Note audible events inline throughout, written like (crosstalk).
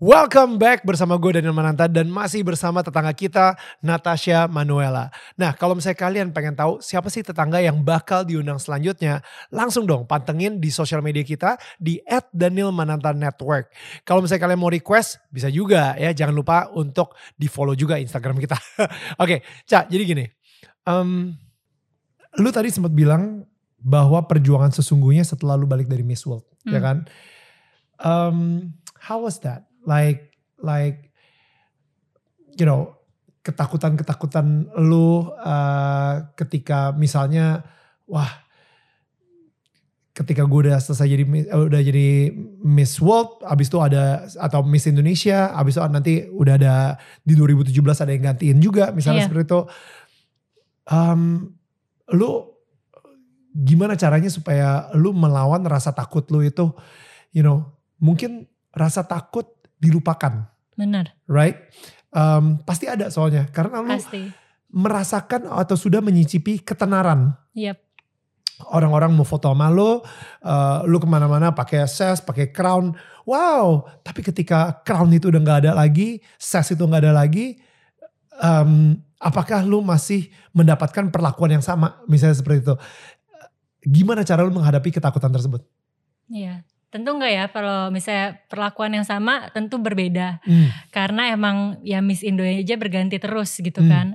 Welcome back bersama gue Daniel Mananta dan masih bersama tetangga kita Natasha Manuela. Nah kalau misalnya kalian pengen tahu siapa sih tetangga yang bakal diundang selanjutnya, langsung dong pantengin di sosial media kita di @danielmananta_network. Kalau misalnya kalian mau request bisa juga ya, jangan lupa untuk di follow juga Instagram kita. (laughs) Oke, Cak jadi gini, um, lu tadi sempat bilang bahwa perjuangan sesungguhnya setelah lu balik dari Miss World, ya hmm. ya kan? Um, how was that? Like like you know ketakutan-ketakutan lu uh, ketika misalnya wah ketika gue udah selesai jadi uh, udah jadi Miss World, abis itu ada atau Miss Indonesia, abis itu nanti udah ada di 2017 ada yang gantiin juga, misalnya yeah. seperti itu. Um, lu gimana caranya supaya lu melawan rasa takut lu itu, you know, mungkin rasa takut dilupakan. Benar. Right? Um, pasti ada soalnya karena lu pasti. merasakan atau sudah menyicipi ketenaran. Yep. Orang-orang mau foto sama lu, uh, lu ke mana-mana pakai ses, pakai crown, wow. Tapi ketika crown itu udah nggak ada lagi, ses itu nggak ada lagi, um, apakah lu masih mendapatkan perlakuan yang sama, misalnya seperti itu? Gimana cara lu menghadapi ketakutan tersebut? Iya, Tentu enggak ya kalau misalnya perlakuan yang sama tentu berbeda. Hmm. Karena emang ya Miss Indonesia berganti terus gitu hmm. kan.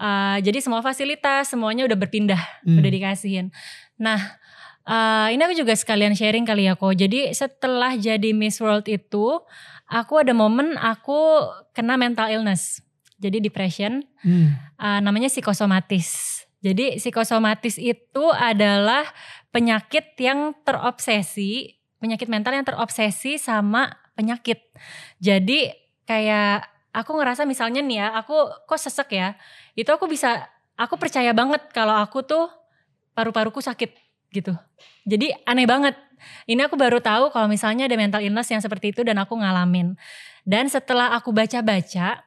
Uh, jadi semua fasilitas semuanya udah berpindah, hmm. udah dikasihin. Nah, uh, ini aku juga sekalian sharing kali ya kok. Jadi setelah jadi Miss World itu, aku ada momen aku kena mental illness. Jadi depression, hmm. uh, namanya psikosomatis. Jadi psikosomatis itu adalah penyakit yang terobsesi penyakit mental yang terobsesi sama penyakit. Jadi kayak aku ngerasa misalnya nih ya, aku kok sesek ya. Itu aku bisa aku percaya banget kalau aku tuh paru-paruku sakit gitu. Jadi aneh banget. Ini aku baru tahu kalau misalnya ada mental illness yang seperti itu dan aku ngalamin. Dan setelah aku baca-baca,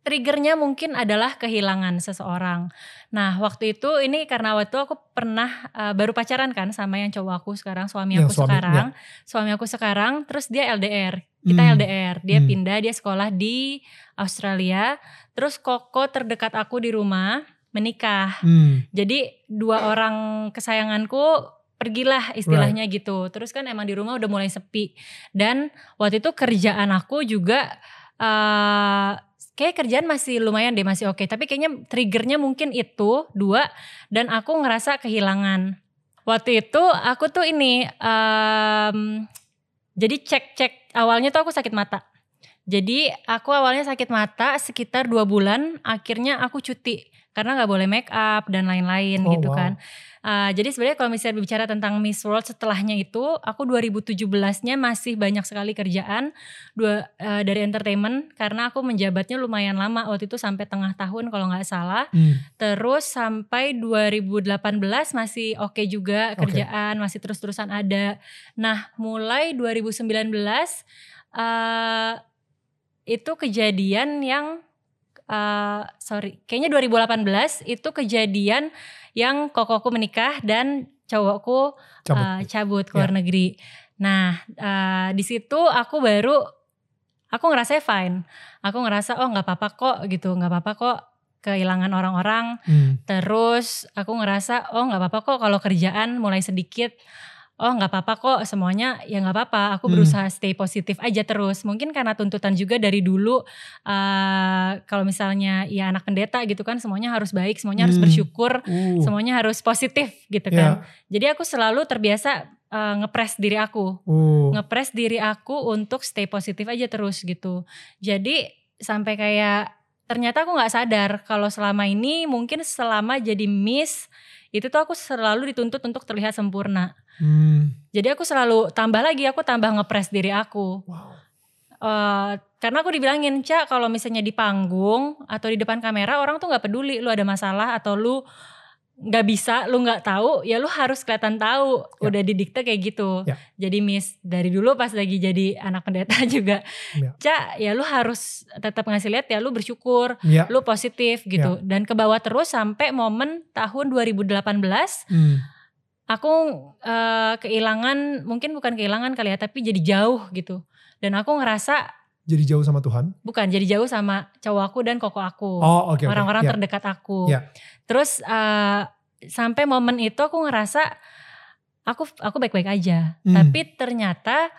triggernya mungkin adalah kehilangan seseorang. Nah waktu itu ini karena waktu aku pernah uh, baru pacaran kan sama yang cowok aku sekarang suami aku suami, sekarang, ya. suami aku sekarang, terus dia LDR, kita hmm. LDR, dia hmm. pindah dia sekolah di Australia, terus koko terdekat aku di rumah menikah, hmm. jadi dua orang kesayanganku pergilah istilahnya right. gitu, terus kan emang di rumah udah mulai sepi dan waktu itu kerjaan aku juga uh, kayak kerjaan masih lumayan deh masih oke. Okay. tapi kayaknya triggernya mungkin itu dua dan aku ngerasa kehilangan. Waktu itu aku tuh ini um, jadi cek cek awalnya tuh aku sakit mata. Jadi aku awalnya sakit mata sekitar dua bulan akhirnya aku cuti karena nggak boleh make up dan lain-lain oh, gitu wow. kan Uh, jadi sebenarnya kalau misalnya bicara tentang Miss World setelahnya itu, aku 2017-nya masih banyak sekali kerjaan dua uh, dari entertainment karena aku menjabatnya lumayan lama waktu itu sampai tengah tahun kalau nggak salah. Hmm. Terus sampai 2018 masih oke okay juga kerjaan, okay. masih terus-terusan ada. Nah, mulai 2019 uh, itu kejadian yang uh, sorry, kayaknya 2018 itu kejadian yang kokoku menikah dan cowokku cabut, uh, cabut ke luar yeah. negeri. Nah, uh, di situ aku baru aku ngerasa fine. Aku ngerasa oh nggak apa-apa kok gitu, nggak apa-apa kok kehilangan orang-orang. Hmm. Terus aku ngerasa oh nggak apa-apa kok kalau kerjaan mulai sedikit oh nggak apa-apa kok semuanya ya nggak apa-apa aku hmm. berusaha stay positif aja terus mungkin karena tuntutan juga dari dulu uh, kalau misalnya ya anak pendeta gitu kan semuanya harus baik semuanya hmm. harus bersyukur uh. semuanya harus positif gitu kan yeah. jadi aku selalu terbiasa uh, ngepres diri aku uh. ngepres diri aku untuk stay positif aja terus gitu jadi sampai kayak ternyata aku nggak sadar kalau selama ini mungkin selama jadi miss itu tuh aku selalu dituntut untuk terlihat sempurna. Hmm. Jadi aku selalu tambah lagi, aku tambah ngepres diri aku. Wow. Uh, karena aku dibilangin, Cak kalau misalnya di panggung atau di depan kamera orang tuh nggak peduli lu ada masalah atau lu nggak bisa, lu nggak tahu, ya lu harus kelihatan tahu. Ya. Udah didikte kayak gitu. Ya. Jadi Miss dari dulu pas lagi jadi anak pendeta (laughs) juga, Ya. Ca, ya lu harus tetap ngasih lihat ya lu bersyukur, Ya. lu positif gitu. Dan ke bawah terus sampai momen tahun 2018 Hmm. aku eh, kehilangan mungkin bukan kehilangan kali ya tapi jadi jauh gitu dan aku ngerasa Jadi jauh sama Tuhan. bukan jadi jauh sama cowok aku dan koko aku Oh oke oke. orang-orang Ya. terdekat aku Ya. terus eh, sampai momen itu aku ngerasa aku aku baik-baik aja Hmm. tapi ternyata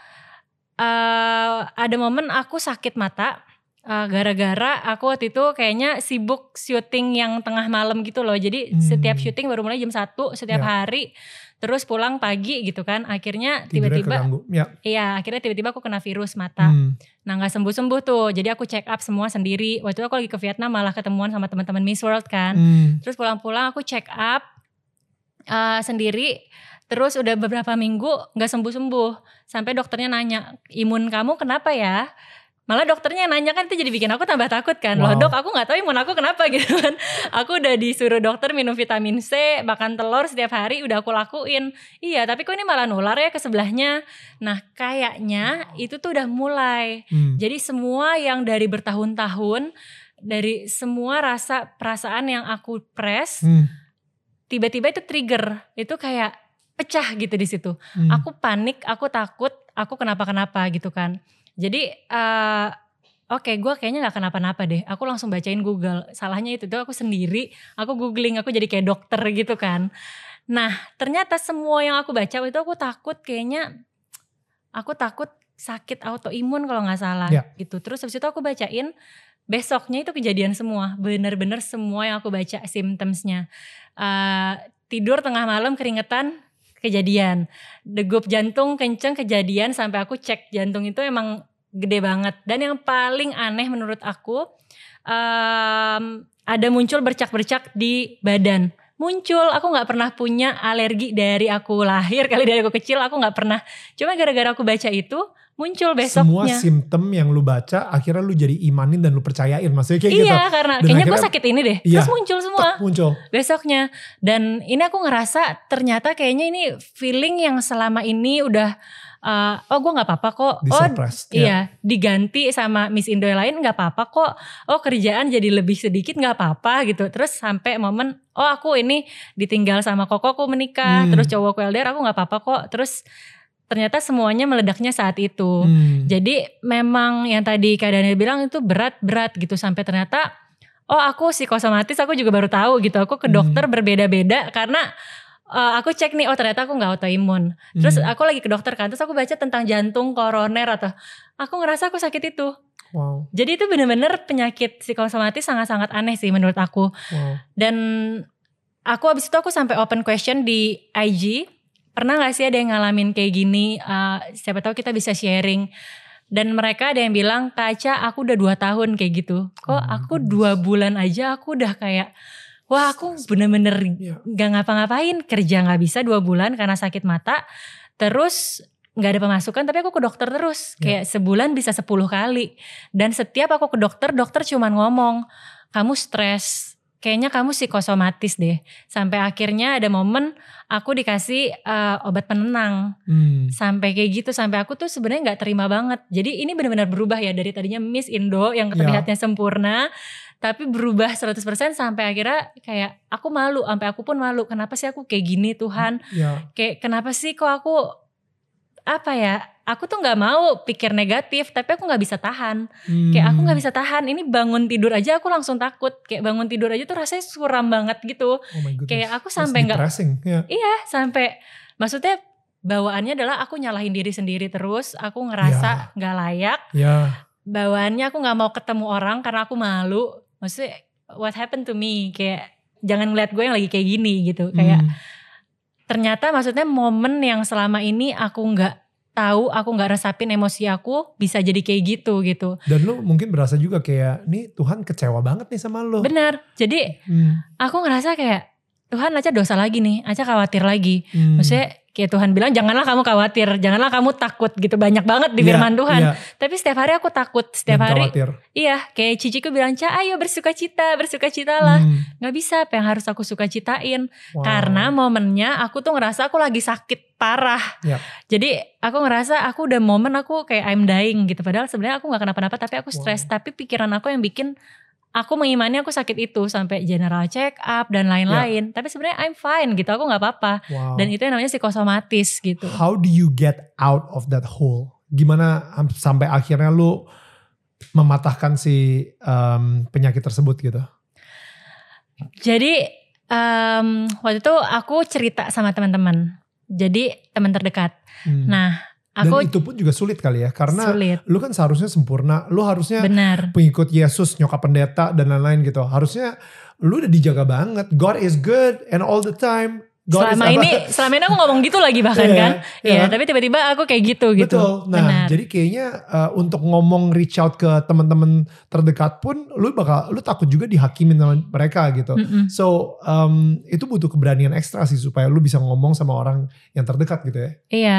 eh, ada momen aku sakit mata eh, gara-gara aku waktu itu kayaknya sibuk syuting yang tengah malam gitu loh jadi Hmm. setiap syuting baru mulai jam 1 setiap Ya. hari terus pulang pagi gitu kan akhirnya tiba-tiba. Ya. iya akhirnya tiba-tiba aku kena virus mata Hmm. nah nggak sembuh-sembuh tuh jadi aku check up semua sendiri waktu itu aku lagi ke Vietnam malah ketemuan sama teman-teman Miss World kan Hmm. terus pulang-pulang aku check up uh, sendiri terus udah beberapa minggu nggak sembuh-sembuh sampai dokternya nanya imun kamu kenapa ya malah dokternya yang nanya kan itu jadi bikin aku tambah takut kan loh Wow. dok aku nggak tahu imun aku kenapa (laughs) gitu kan aku udah disuruh dokter minum vitamin C makan telur setiap hari udah aku lakuin iya tapi kok ini malah nular ya ke sebelahnya nah kayaknya itu tuh udah mulai Hmm. jadi semua yang dari bertahun-tahun dari semua rasa perasaan yang aku press Hmm. tiba-tiba itu trigger itu kayak pecah gitu di situ Hmm. aku panik aku takut aku kenapa-kenapa gitu kan jadi eh, oke gue kayaknya nggak kenapa-napa deh. Aku langsung bacain Google. Salahnya itu tuh aku sendiri. Aku googling aku jadi kayak dokter gitu kan. Nah ternyata semua yang aku baca itu aku takut kayaknya aku takut sakit autoimun kalau nggak salah Ya. gitu. Terus habis itu aku bacain besoknya itu kejadian semua. Bener-bener semua yang aku baca symptomsnya. Eh, tidur tengah malam keringetan kejadian. Degup jantung kenceng kejadian sampai aku cek jantung itu emang gede banget. Dan yang paling aneh menurut aku em, ada muncul bercak-bercak di badan. Muncul aku nggak pernah punya alergi dari aku lahir kali dari aku kecil aku nggak pernah. Cuma gara-gara aku baca itu muncul Semua besoknya simptom yang lu baca akhirnya lu jadi imanin dan lu percayain maksudnya kayak gitu. iya karena Dan kayaknya gue sakit ini deh Iya. terus muncul semua muncul. besoknya dan ini aku ngerasa ternyata kayaknya ini feeling yang selama ini udah uh, oh gue nggak apa-apa kok oh. Ya. iya diganti sama Miss Indo yang lain nggak apa-apa kok oh kerjaan jadi lebih sedikit nggak apa-apa gitu terus sampai momen oh aku ini ditinggal sama kokoku menikah Hmm. terus cowokku LDR aku nggak apa-apa kok terus ternyata semuanya meledaknya saat itu Hmm. jadi memang yang tadi Kak Daniel bilang itu berat-berat gitu sampai ternyata oh aku psikosomatis aku juga baru tahu gitu. Aku ke Hmm. dokter berbeda-beda karena uh, aku cek nih oh ternyata aku nggak autoimun. Terus Hmm. aku lagi ke dokter kan terus aku baca tentang jantung, koroner atau aku ngerasa aku sakit itu. Wow. Jadi itu bener-bener penyakit psikosomatis sangat-sangat aneh sih menurut aku. Wow. Dan aku abis itu aku sampai open question di IG. Pernah gak sih ada yang ngalamin kayak gini? Uh, siapa tahu kita bisa sharing. Dan mereka ada yang bilang, Kaca aku udah dua tahun kayak gitu. Kok my aku dua bulan aja aku udah kayak, wah aku bener-bener Iya. gak ngapa-ngapain. Kerja gak bisa dua bulan karena sakit mata. Terus gak ada pemasukan tapi aku ke dokter terus. Ya. Kayak sebulan bisa 10 kali. Dan setiap aku ke dokter, dokter cuman ngomong, kamu stres. Kayaknya kamu psikosomatis deh. Sampai akhirnya ada momen aku dikasih eh, obat penenang. Hmm. Sampai kayak gitu. Sampai aku tuh sebenarnya nggak terima banget. Jadi ini benar-benar berubah ya. Dari tadinya Miss Indo yang Ya. terlihatnya sempurna. Tapi berubah 100% sampai akhirnya kayak aku malu. Sampai aku pun malu. Kenapa sih aku kayak gini Tuhan? Ya. Kayak kenapa sih kok aku apa ya aku tuh nggak mau pikir negatif tapi aku nggak bisa tahan kayak aku nggak Hmm. bisa tahan ini bangun tidur aja aku langsung takut kayak bangun tidur aja tuh rasanya suram banget gitu Oh kayak aku sampai nggak. Ya. iya sampai maksudnya bawaannya adalah aku nyalahin diri sendiri terus aku ngerasa nggak layak Ya. bawaannya aku nggak mau ketemu orang karena aku malu maksudnya what happened to me kayak jangan ngeliat gue yang lagi kayak gini gitu kayak Hmm. ternyata maksudnya momen yang selama ini aku nggak tahu aku nggak resapin emosi aku bisa jadi kayak gitu gitu Dan lu mungkin berasa juga kayak, nih Tuhan kecewa banget nih sama lu. benar jadi Hmm. aku ngerasa kayak Tuhan Aca dosa lagi nih Aca khawatir lagi Hmm. maksudnya kayak Tuhan bilang janganlah kamu khawatir, janganlah kamu takut gitu banyak banget di Iya, firman Tuhan. iya. Tapi setiap hari aku takut, setiap Dan hari khawatir. iya kayak ciciku bilang, "Ca, ayo bersuka cita, bersuka citalah." Hmm, Nggak bisa apa yang harus aku suka citain wow. karena momennya aku tuh ngerasa aku lagi sakit parah. Iya. Jadi aku ngerasa aku udah momen aku kayak I'm dying gitu. Padahal sebenarnya aku nggak kenapa-napa tapi aku stres. Tapi pikiran aku yang bikin aku mengimani aku sakit itu sampai general check up dan lain-lain. Tapi sebenarnya I'm fine gitu. Aku nggak apa-apa. Wow. Dan itu yang namanya psikosomatis gitu. How do you get out of that hole? Gimana am- sampai akhirnya lu mematahkan si um, penyakit tersebut gitu? Jadi em, waktu itu aku cerita sama teman-teman. Jadi teman terdekat. Hmm. Nah, Dan aku itu pun juga sulit kali ya karena sulit. lu kan seharusnya sempurna, lu harusnya Benar. pengikut Yesus, nyokap pendeta dan lain-lain gitu. Harusnya lu udah dijaga banget. God is good and all the time. God selama ini selama ini aku ngomong gitu lagi bahkan Iya, kan. iya Iya, kan? tapi tiba-tiba aku kayak gitu gitu. Betul. Nah, Benar. jadi kayaknya uh, untuk ngomong reach out ke teman-teman terdekat pun lu bakal lu takut juga dihakimin sama mereka gitu. Mm-mm. So, um, itu butuh keberanian ekstra sih supaya lu bisa ngomong sama orang yang terdekat gitu ya. Iya.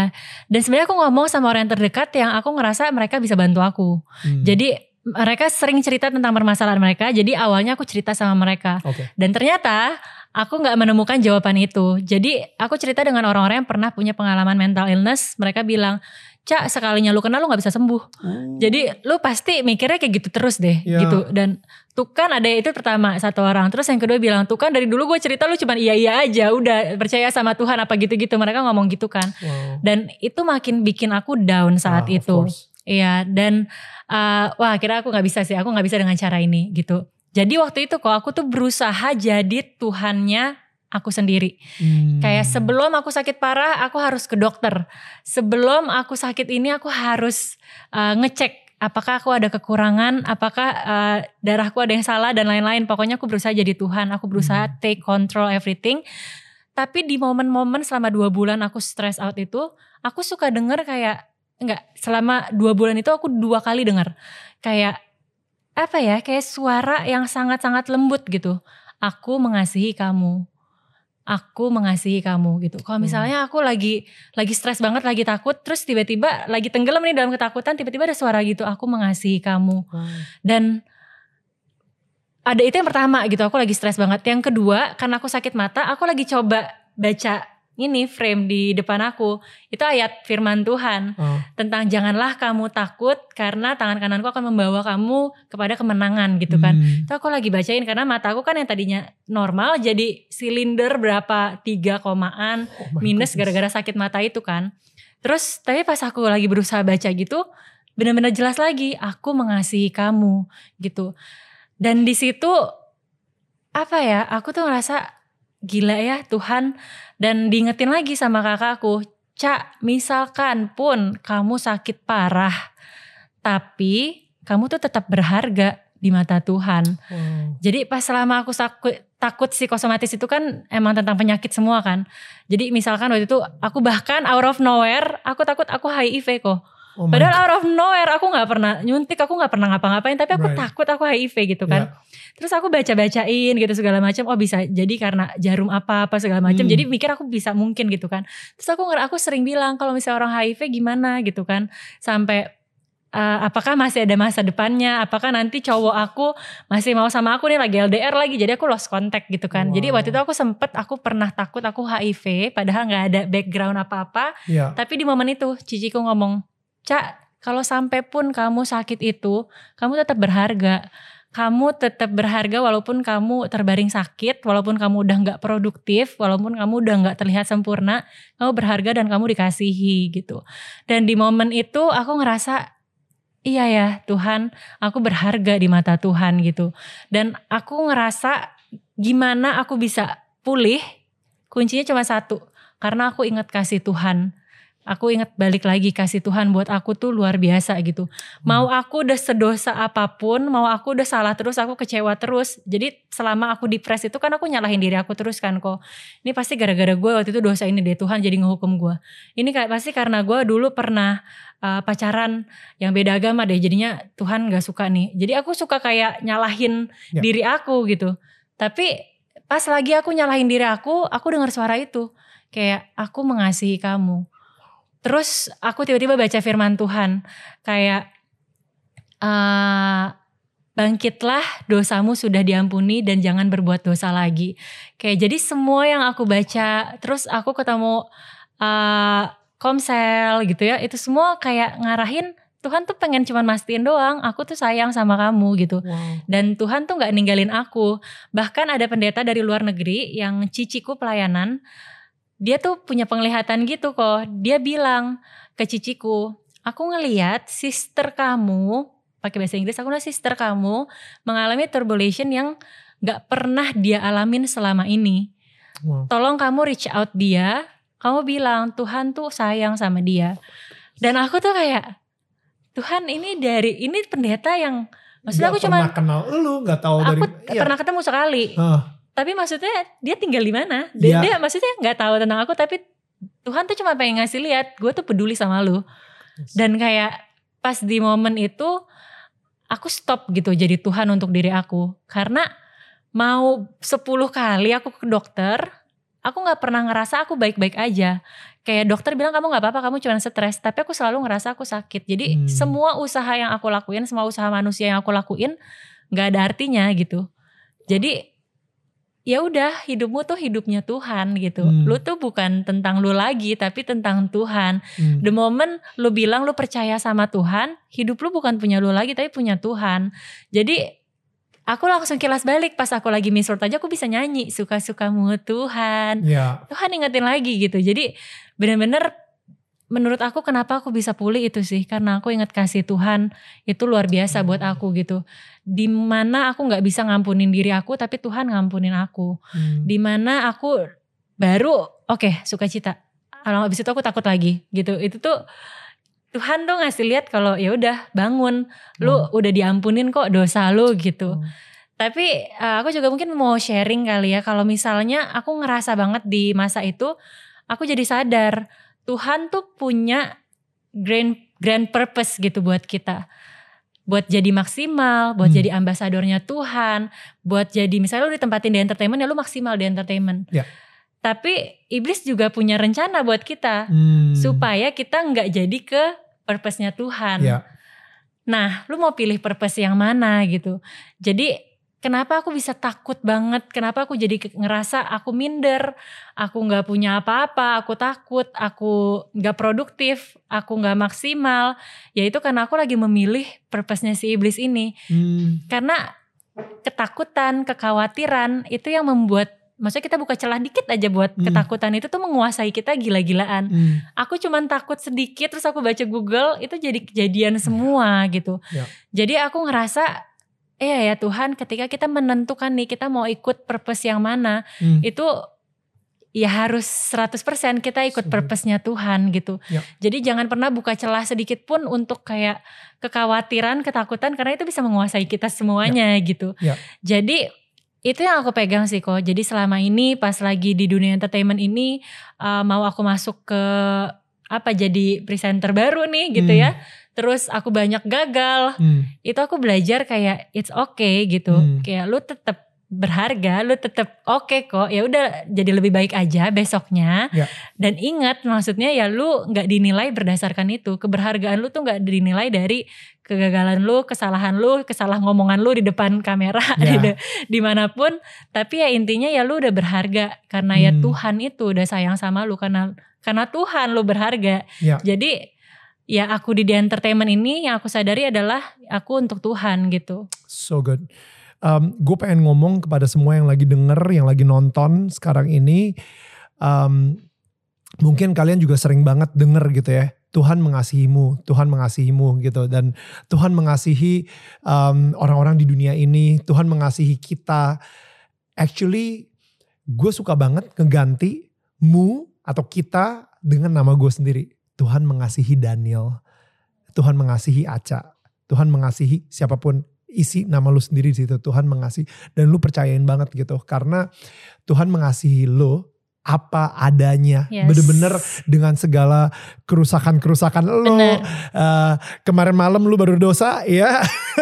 Dan sebenarnya aku ngomong sama orang yang terdekat yang aku ngerasa mereka bisa bantu aku. Hmm. Jadi mereka sering cerita tentang permasalahan mereka. Jadi awalnya aku cerita sama mereka. Oke. Dan ternyata aku nggak menemukan jawaban itu. Jadi aku cerita dengan orang-orang yang pernah punya pengalaman mental illness. Mereka bilang, Cak sekalinya lu kenal lu nggak bisa sembuh. Jadi lu pasti mikirnya kayak gitu terus deh Iya. gitu. Dan tuh kan ada itu pertama satu orang. Terus yang kedua bilang tuh kan dari dulu gue cerita lu cuman iya iya aja. Udah percaya sama Tuhan apa gitu-gitu. Mereka ngomong gitu kan. Wow. Dan itu makin bikin aku down saat Ah, of itu. course. Iya dan uh, wah kira aku nggak bisa sih. Aku nggak bisa dengan cara ini gitu. Jadi waktu itu kok aku tuh berusaha jadi Tuhannya aku sendiri. Hmm. Kayak sebelum aku sakit parah, aku harus ke dokter. Sebelum aku sakit ini, aku harus uh, ngecek apakah aku ada kekurangan, apakah uh, darahku ada yang salah dan lain-lain. Pokoknya aku berusaha jadi Tuhan, aku berusaha Hmm. take control everything. Tapi di momen-momen selama dua bulan aku stress out itu, aku suka denger kayak enggak selama dua bulan itu aku dua kali denger kayak apa ya kayak suara yang sangat-sangat lembut gitu. Aku mengasihi kamu aku mengasihi kamu gitu. Kalau Hmm. misalnya aku lagi lagi stres banget, lagi takut, terus tiba-tiba lagi tenggelam nih dalam ketakutan, tiba-tiba ada suara gitu, aku mengasihi kamu. Dan ada itu yang pertama gitu, aku lagi stres banget. Yang kedua, karena aku sakit mata, aku lagi coba baca ini frame di depan aku. Itu ayat firman Tuhan Oh. tentang janganlah kamu takut karena tangan kananku akan membawa kamu kepada kemenangan gitu kan. Hmm. Itu aku lagi bacain karena mataku kan yang tadinya normal jadi silinder berapa tiga komaan Oh minus gara-gara sakit mata itu kan. Terus tapi pas aku lagi berusaha baca gitu benar-benar jelas lagi aku mengasihi kamu gitu. Dan di situ apa ya aku tuh ngerasa gila ya Tuhan dan diingetin lagi sama kakakku Cak misalkan pun kamu sakit parah tapi kamu tuh tetap berharga di mata Tuhan. Wow. Jadi pas selama aku takut, takut psikosomatis itu kan emang tentang penyakit semua kan. Jadi misalkan waktu itu aku bahkan out of nowhere aku takut aku HIV kok. Oh Padahal out of nowhere aku nggak pernah nyuntik, aku nggak pernah ngapa-ngapain, tapi aku Right. takut aku HIV gitu kan. Yeah. Terus aku baca-bacain gitu segala macam. Oh bisa jadi karena jarum apa apa segala macam. Hmm. Jadi mikir aku bisa mungkin gitu kan. Terus aku aku sering bilang kalau misalnya orang HIV gimana gitu kan. Sampai eh, apakah masih ada masa depannya? Apakah nanti cowok aku masih mau sama aku nih lagi LDR lagi. Jadi aku lost contact gitu kan. Jadi Wow. waktu itu aku sempet aku pernah takut aku HIV padahal nggak ada background apa-apa. Yeah. Tapi di momen itu ciciku ngomong, Cak kalau sampai pun kamu sakit itu, kamu tetap berharga. Kamu tetap berharga walaupun kamu terbaring sakit, walaupun kamu udah nggak produktif, walaupun kamu udah nggak terlihat sempurna, kamu berharga dan kamu dikasihi gitu. Dan di momen itu aku ngerasa, iya ya Tuhan, aku berharga di mata Tuhan gitu. Dan aku ngerasa gimana aku bisa pulih, kuncinya cuma satu, karena aku ingat kasih Tuhan aku ingat balik lagi kasih Tuhan buat aku tuh luar biasa gitu. Mau aku udah sedosa apa pun, mau aku udah salah terus, aku kecewa terus. Jadi selama aku depres itu kan aku nyalahin diri aku terus kan kok. Ini pasti gara-gara gue waktu itu dosa ini deh Tuhan jadi ngehukum gue. Ini kayak pasti karena gue dulu pernah uh, pacaran yang beda agama deh. Jadinya Tuhan gak suka nih. Jadi aku suka kayak nyalahin Ya. diri aku gitu. Tapi pas lagi aku nyalahin diri aku, aku dengar suara itu kayak aku mengasihi kamu. Terus aku tiba-tiba baca firman Tuhan kayak uh, bangkitlah dosamu sudah diampuni dan jangan berbuat dosa lagi. Kayak jadi semua yang aku baca terus aku ketemu uh, komsel gitu ya itu semua kayak ngarahin Tuhan tuh pengen cuman mastiin doang, aku tuh sayang sama kamu gitu. Wow. Dan Tuhan tuh nggak ninggalin aku. Bahkan ada pendeta dari luar negeri yang ciciku pelayanan, dia tuh punya penglihatan gitu kok. Dia bilang ke ciciku, aku ngeliat sister kamu, pakai bahasa Inggris, aku ngeliat sister kamu mengalami turbulation yang nggak pernah dia alamin selama ini. Wow. Tolong kamu reach out dia, kamu bilang Tuhan tuh sayang sama dia. Dan aku tuh kayak Tuhan ini dari ini pendeta yang maksudnya gak aku cuma kenal lu nggak tahu aku dari pernah ketemu sekali uh. Tapi maksudnya dia tinggal di mana? Dia, yeah. dia maksudnya nggak tahu tentang aku tapi Tuhan tuh cuma pengen ngasih lihat gue tuh peduli sama lu. Dan kayak pas di momen itu aku stop gitu jadi Tuhan untuk diri aku. Karena mau 10 kali aku ke dokter aku nggak pernah ngerasa aku baik-baik aja. Kayak dokter bilang kamu nggak apa-apa kamu cuma stres. Tapi aku selalu ngerasa aku sakit. Jadi hmm. semua usaha yang aku lakuin semua usaha manusia yang aku lakuin nggak ada artinya gitu. Jadi ya udah hidupmu tuh hidupnya Tuhan gitu hmm. lu tuh bukan tentang lu lagi tapi tentang Tuhan hmm. the moment lu bilang lu percaya sama Tuhan hidup lu bukan punya lu lagi tapi punya Tuhan jadi aku langsung kilas balik pas aku lagi misal aja aku bisa nyanyi suka-sukamu Tuhan. Yeah. Tuhan ingetin lagi gitu. Jadi bener-bener menurut aku kenapa aku bisa pulih itu sih karena aku ingat kasih Tuhan itu luar biasa hmm. buat aku gitu di mana aku nggak bisa ngampunin diri aku tapi Tuhan ngampunin aku hmm. di mana aku baru oke okay, sukacita kalau habis itu aku takut lagi gitu itu tuh Tuhan tuh ngasih lihat kalau ya udah bangun, lu hmm. udah diampunin kok dosa lu gitu. Hmm. Tapi uh, aku juga mungkin mau sharing kali ya kalau misalnya aku ngerasa banget di masa itu aku jadi sadar Tuhan tuh punya grand grand purpose gitu buat kita. Buat jadi maksimal, buat hmm. jadi ambasadornya Tuhan, buat jadi misalnya lu ditempatin di entertainment ya lu maksimal di entertainment. Yeah tapi iblis juga punya rencana buat kita hmm. supaya kita nggak jadi ke purpose-nya Tuhan. Ya. Nah, lu mau pilih purpose yang mana gitu. Jadi kenapa aku bisa takut banget? Kenapa aku jadi ngerasa aku minder, aku nggak punya apa-apa, aku takut, aku nggak produktif, aku nggak maksimal. Ya itu karena aku lagi memilih purpose-nya si iblis ini. Hmm. Karena ketakutan, kekhawatiran itu yang membuat maksudnya kita buka celah dikit aja buat hmm. ketakutan itu tuh menguasai kita gila-gilaan. Hmm. Aku cuman takut sedikit terus aku baca Google itu jadi kejadian semua gitu. Ya. Jadi aku ngerasa eh ya Tuhan ketika kita menentukan nih kita mau ikut purpose yang mana hmm. itu ya harus 100% kita ikut purpose-nya Tuhan gitu. Ya. Jadi jangan pernah buka celah sedikit pun untuk kayak kekhawatiran, ketakutan karena itu bisa menguasai kita semuanya ya. gitu. Ya. Jadi itu yang aku pegang sih kok. Jadi selama ini pas lagi di dunia entertainment ini uh, mau aku masuk ke apa jadi presenter baru nih gitu hmm. ya. Terus aku banyak gagal. Hmm. Itu aku belajar kayak it's okay gitu. Hmm. Kayak lu tetap berharga, lu tetap oke okay kok. Ya udah jadi lebih baik aja besoknya. Ya. Dan ingat maksudnya ya lu nggak dinilai berdasarkan itu. Keberhargaan lu tuh nggak dinilai dari kegagalan lu, kesalahan lu, kesalah ngomongan lu di depan kamera (laughs) ya. di di mana pun. Tapi ya intinya ya lu udah berharga karena ya hmm. ya Tuhan itu udah sayang sama lu karena karena Tuhan lu berharga. Ya. Jadi ya aku di, di entertainment ini yang aku sadari adalah aku untuk Tuhan gitu. So good um, gue pengen ngomong kepada semua yang lagi denger, yang lagi nonton sekarang ini. Um, mungkin kalian juga sering banget denger gitu ya. Tuhan mengasihimu, Tuhan mengasihimu gitu. Dan Tuhan mengasihi orang orang-orang di dunia ini, Tuhan mengasihi kita. Actually gue suka banget ngeganti mu atau kita dengan nama gue sendiri. Tuhan mengasihi Daniel, Tuhan mengasihi Aca, Tuhan mengasihi siapa pun isi nama lu sendiri di situ. Tuhan mengasihi dan lu percayain banget gitu. Karena Tuhan mengasihi lu apa adanya, yes. bener-bener dengan segala kerusakan-kerusakan lo. Uh, kemarin malam lu baru dosa, ya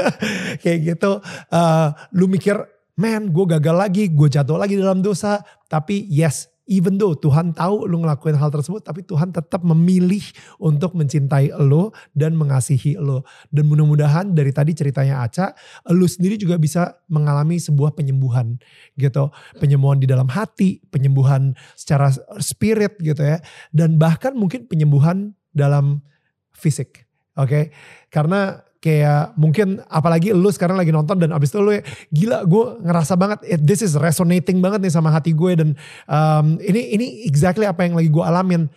(laughs) kayak gitu. Uh, lu mikir, man, gue gagal lagi, gue jatuh lagi dalam dosa. Tapi yes, even though Tuhan tahu lu ngelakuin hal tersebut, tapi Tuhan tetap memilih untuk mencintai lo dan mengasihi lo. Dan mudah-mudahan dari tadi ceritanya Aca, lu sendiri juga bisa mengalami sebuah penyembuhan gitu. Penyembuhan di dalam hati, penyembuhan secara spirit gitu ya. Dan bahkan mungkin penyembuhan dalam fisik. Oke, okay? karena kayak mungkin apalagi lu sekarang lagi nonton dan abis itu lu gila gue ngerasa banget it, this is resonating banget nih sama hati gue dan um, ini ini exactly apa yang lagi gue alamin.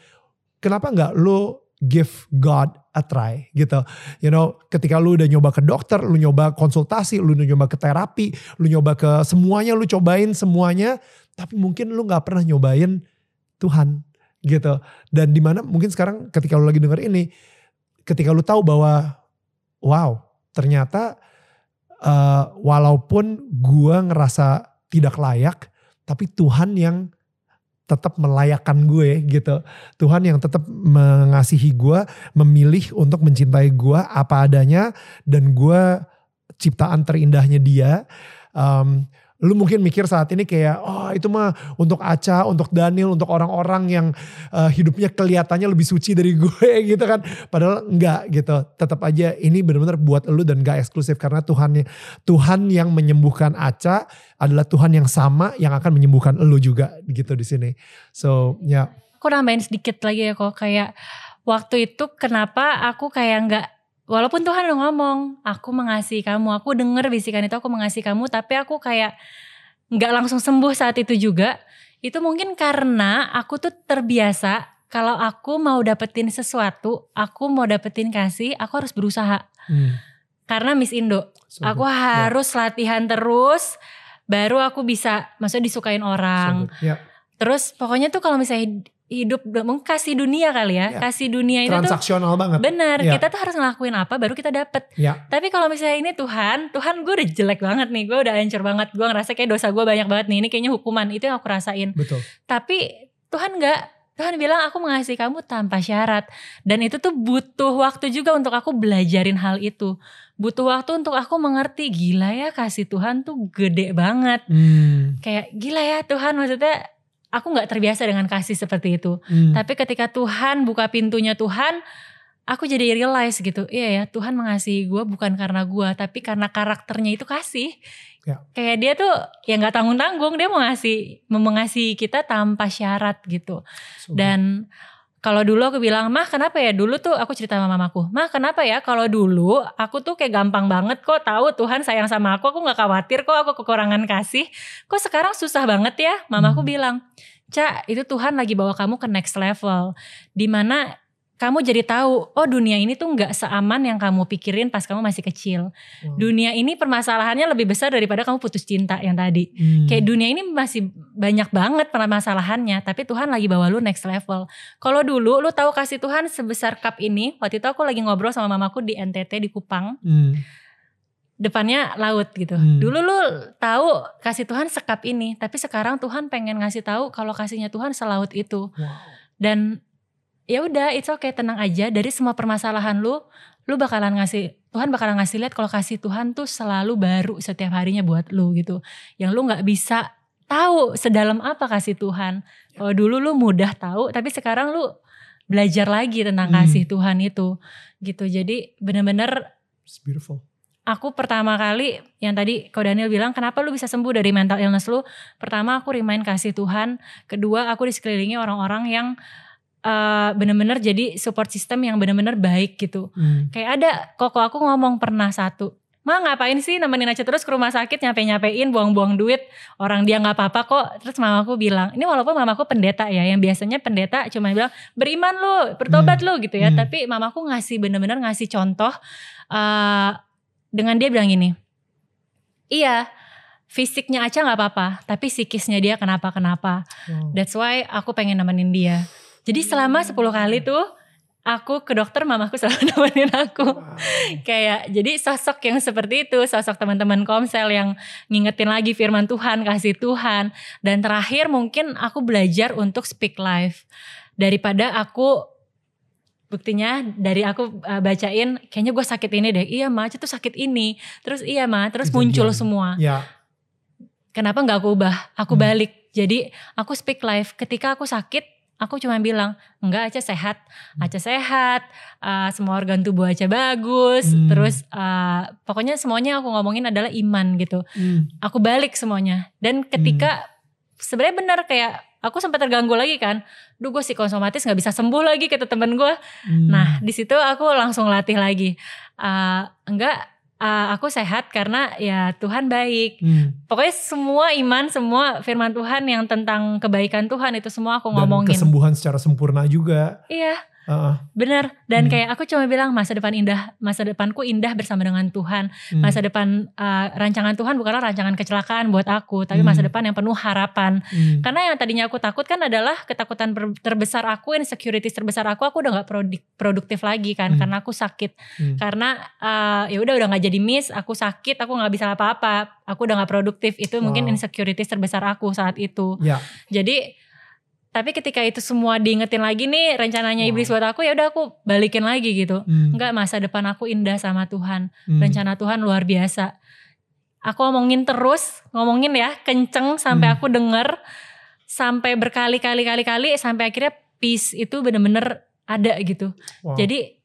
Kenapa nggak lu give God a try gitu? You know ketika lu udah nyoba ke dokter lu nyoba konsultasi lu nyoba ke terapi lu nyoba ke semuanya lu cobain semuanya tapi mungkin lu nggak pernah nyobain Tuhan gitu. Dan di mana mungkin sekarang ketika lu lagi denger ini ketika lu tahu bahwa wow ternyata uh, walaupun gue ngerasa tidak layak, tapi Tuhan yang tetap melayakkan gue gitu. Tuhan yang tetap mengasihi gue, memilih untuk mencintai gue apa adanya dan gue ciptaan terindahnya dia. Um, Lu mungkin mikir saat ini kayak, oh itu mah untuk Aca, untuk Daniel, untuk orang-orang yang uh, hidupnya kelihatannya lebih suci dari (laughs) gue gitu kan. Padahal enggak gitu. Tetap aja ini benar-benar buat lu dan gak eksklusif karena Tuhan Tuhan yang menyembuhkan Aca adalah Tuhan yang sama yang akan menyembuhkan lu juga gitu di sini. So ya. Yeah. Aku nambahin sedikit lagi ya kok kayak waktu itu kenapa aku kayak nggak walaupun Tuhan udah ngomong aku mengasihi kamu aku denger bisikan itu aku mengasihi kamu tapi aku kayak nggak langsung sembuh saat itu juga itu mungkin karena aku tuh terbiasa kalau aku mau dapetin sesuatu aku mau dapetin kasih aku harus berusaha hmm. karena Miss Indo so, aku ya. harus yeah. latihan terus baru aku bisa maksudnya disukain orang so, yeah. terus pokoknya tuh kalau misalnya hidup kasih dunia kali ya, ya. kasih dunia itu transaksional banget. Benar, ya. kita tuh harus ngelakuin apa baru kita dapet. Ya. Tapi kalau misalnya ini Tuhan, Tuhan gue udah jelek banget nih, gue udah hancur banget, gue ngerasa kayak dosa gue banyak banget nih, ini kayaknya hukuman itu yang aku rasain. Betul. Tapi Tuhan nggak, Tuhan bilang aku mengasihi kamu tanpa syarat dan itu tuh butuh waktu juga untuk aku belajarin hal itu. Butuh waktu untuk aku mengerti gila ya kasih Tuhan tuh gede banget. Hmm. Kayak gila ya Tuhan maksudnya aku nggak terbiasa dengan kasih seperti itu. Hmm. Tapi ketika Tuhan buka pintunya Tuhan, aku jadi realize gitu, iya ya Tuhan mengasihi gue bukan karena gue, tapi karena karakternya itu kasih. Ya. Kayak dia tuh ya nggak tanggung tanggung, dia mau ngasih, mengasihi kita tanpa syarat gitu. So, Dan kalau dulu aku bilang, mah kenapa ya? Dulu tuh aku cerita sama mamaku, mah kenapa ya? Kalau dulu aku tuh kayak gampang banget kok tahu Tuhan sayang sama aku, aku nggak khawatir kok aku kekurangan kasih, kok sekarang susah banget ya, mamaku hmm. bilang, Cak itu Tuhan lagi bawa kamu ke next level, di mana kamu jadi tahu, oh dunia ini tuh nggak seaman yang kamu pikirin pas kamu masih kecil. Wow. Dunia ini permasalahannya lebih besar daripada kamu putus cinta yang tadi. Hmm. Kayak dunia ini masih banyak banget permasalahannya, tapi Tuhan lagi bawa lu next level. Kalau dulu lu tahu kasih Tuhan sebesar cup ini, waktu itu aku lagi ngobrol sama mamaku di NTT di Kupang. Hmm. Depannya laut gitu. Hmm. Dulu lu tahu kasih Tuhan sekap ini, tapi sekarang Tuhan pengen ngasih tahu kalau kasihnya Tuhan selaut itu. Wow. Dan ya udah it's okay tenang aja. Dari semua permasalahan lu lu bakalan ngasih Tuhan bakalan ngasih lihat kalau kasih Tuhan tuh selalu baru setiap harinya buat lu gitu. Yang lu nggak bisa tahu sedalam apa kasih Tuhan. Kalau dulu lu mudah tahu tapi sekarang lu belajar lagi tentang hmm. kasih Tuhan itu gitu. Jadi bener-bener beautiful. aku pertama kali yang tadi kau Daniel bilang kenapa lu bisa sembuh dari mental illness lu? Pertama aku remind kasih Tuhan. Kedua aku di sekelilingi orang-orang yang uh, bener-bener jadi support system yang bener-bener baik gitu. Hmm. Kayak ada koko aku ngomong pernah satu, Ma ngapain sih nemenin aja terus ke rumah sakit nyape-nyapein buang-buang duit orang dia nggak apa-apa kok terus mamaku bilang ini walaupun mamaku pendeta ya yang biasanya pendeta cuma bilang beriman lu bertobat hmm. lu gitu ya hmm. tapi mamaku ngasih bener-bener ngasih contoh uh, dengan dia bilang gini iya fisiknya aja nggak apa-apa tapi psikisnya dia kenapa-kenapa wow. that's why aku pengen nemenin dia jadi selama 10 kali tuh aku ke dokter mamaku selalu (laughs) nemenin aku. Wow. Kayak jadi sosok yang seperti itu, sosok teman-teman komsel yang ngingetin lagi firman Tuhan, kasih Tuhan. Dan terakhir mungkin aku belajar untuk speak life. Daripada aku buktinya dari aku uh, bacain kayaknya gue sakit ini deh iya mah itu sakit ini terus iya mah terus Kejadian. muncul semua ya. kenapa nggak aku ubah aku hmm. balik Jadi aku speak life. Ketika aku sakit, aku cuma bilang enggak Aca sehat, Aca sehat, uh, semua organ tubuh Aca bagus, hmm. terus uh, pokoknya semuanya aku ngomongin adalah iman gitu. Hmm. Aku balik semuanya. Dan ketika hmm. sebenarnya benar kayak aku sempat terganggu lagi kan, duh gue psikosomatis nggak bisa sembuh lagi kata temen gue. Hmm. Nah di situ aku langsung latih lagi, uh, enggak uh, aku sehat karena ya Tuhan baik. Hmm. Pokoknya semua iman, semua firman Tuhan yang tentang kebaikan Tuhan itu semua aku Dan ngomongin. kesembuhan secara sempurna juga. Iya. Uh, Bener. Dan hmm. kayak aku cuma bilang masa depan indah, masa depanku indah bersama dengan Tuhan. Hmm. Masa depan uh, rancangan Tuhan bukanlah rancangan kecelakaan buat aku, tapi hmm. masa depan yang penuh harapan. Hmm. Karena yang tadinya aku takut kan adalah ketakutan terbesar aku, insecurities terbesar aku, aku udah nggak produktif lagi kan, hmm. karena aku sakit. Hmm. Karena uh, ya udah udah nggak jadi miss, aku sakit, aku nggak bisa apa-apa, aku udah nggak produktif. Itu wow. mungkin insecurities terbesar aku saat itu. Yeah. Jadi tapi ketika itu semua diingetin lagi nih rencananya wow. iblis buat aku ya udah aku balikin lagi gitu hmm. enggak masa depan aku indah sama Tuhan hmm. rencana Tuhan luar biasa aku ngomongin terus ngomongin ya kenceng sampai hmm. aku denger sampai berkali-kali kali-kali sampai akhirnya peace itu bener-bener ada gitu wow. jadi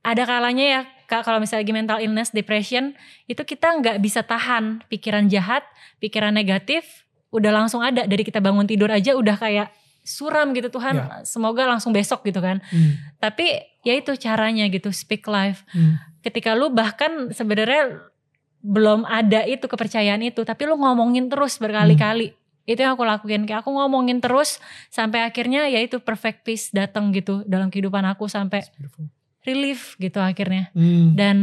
ada kalanya ya kak kalau misalnya lagi mental illness depression itu kita nggak bisa tahan pikiran jahat pikiran negatif udah langsung ada dari kita bangun tidur aja udah kayak suram gitu Tuhan ya. semoga langsung besok gitu kan hmm. tapi ya itu caranya gitu speak life hmm. ketika lu bahkan sebenarnya belum ada itu kepercayaan itu tapi lu ngomongin terus berkali-kali hmm. itu yang aku lakuin kayak aku ngomongin terus sampai akhirnya ya itu perfect peace datang gitu dalam kehidupan aku sampai relief gitu akhirnya hmm. dan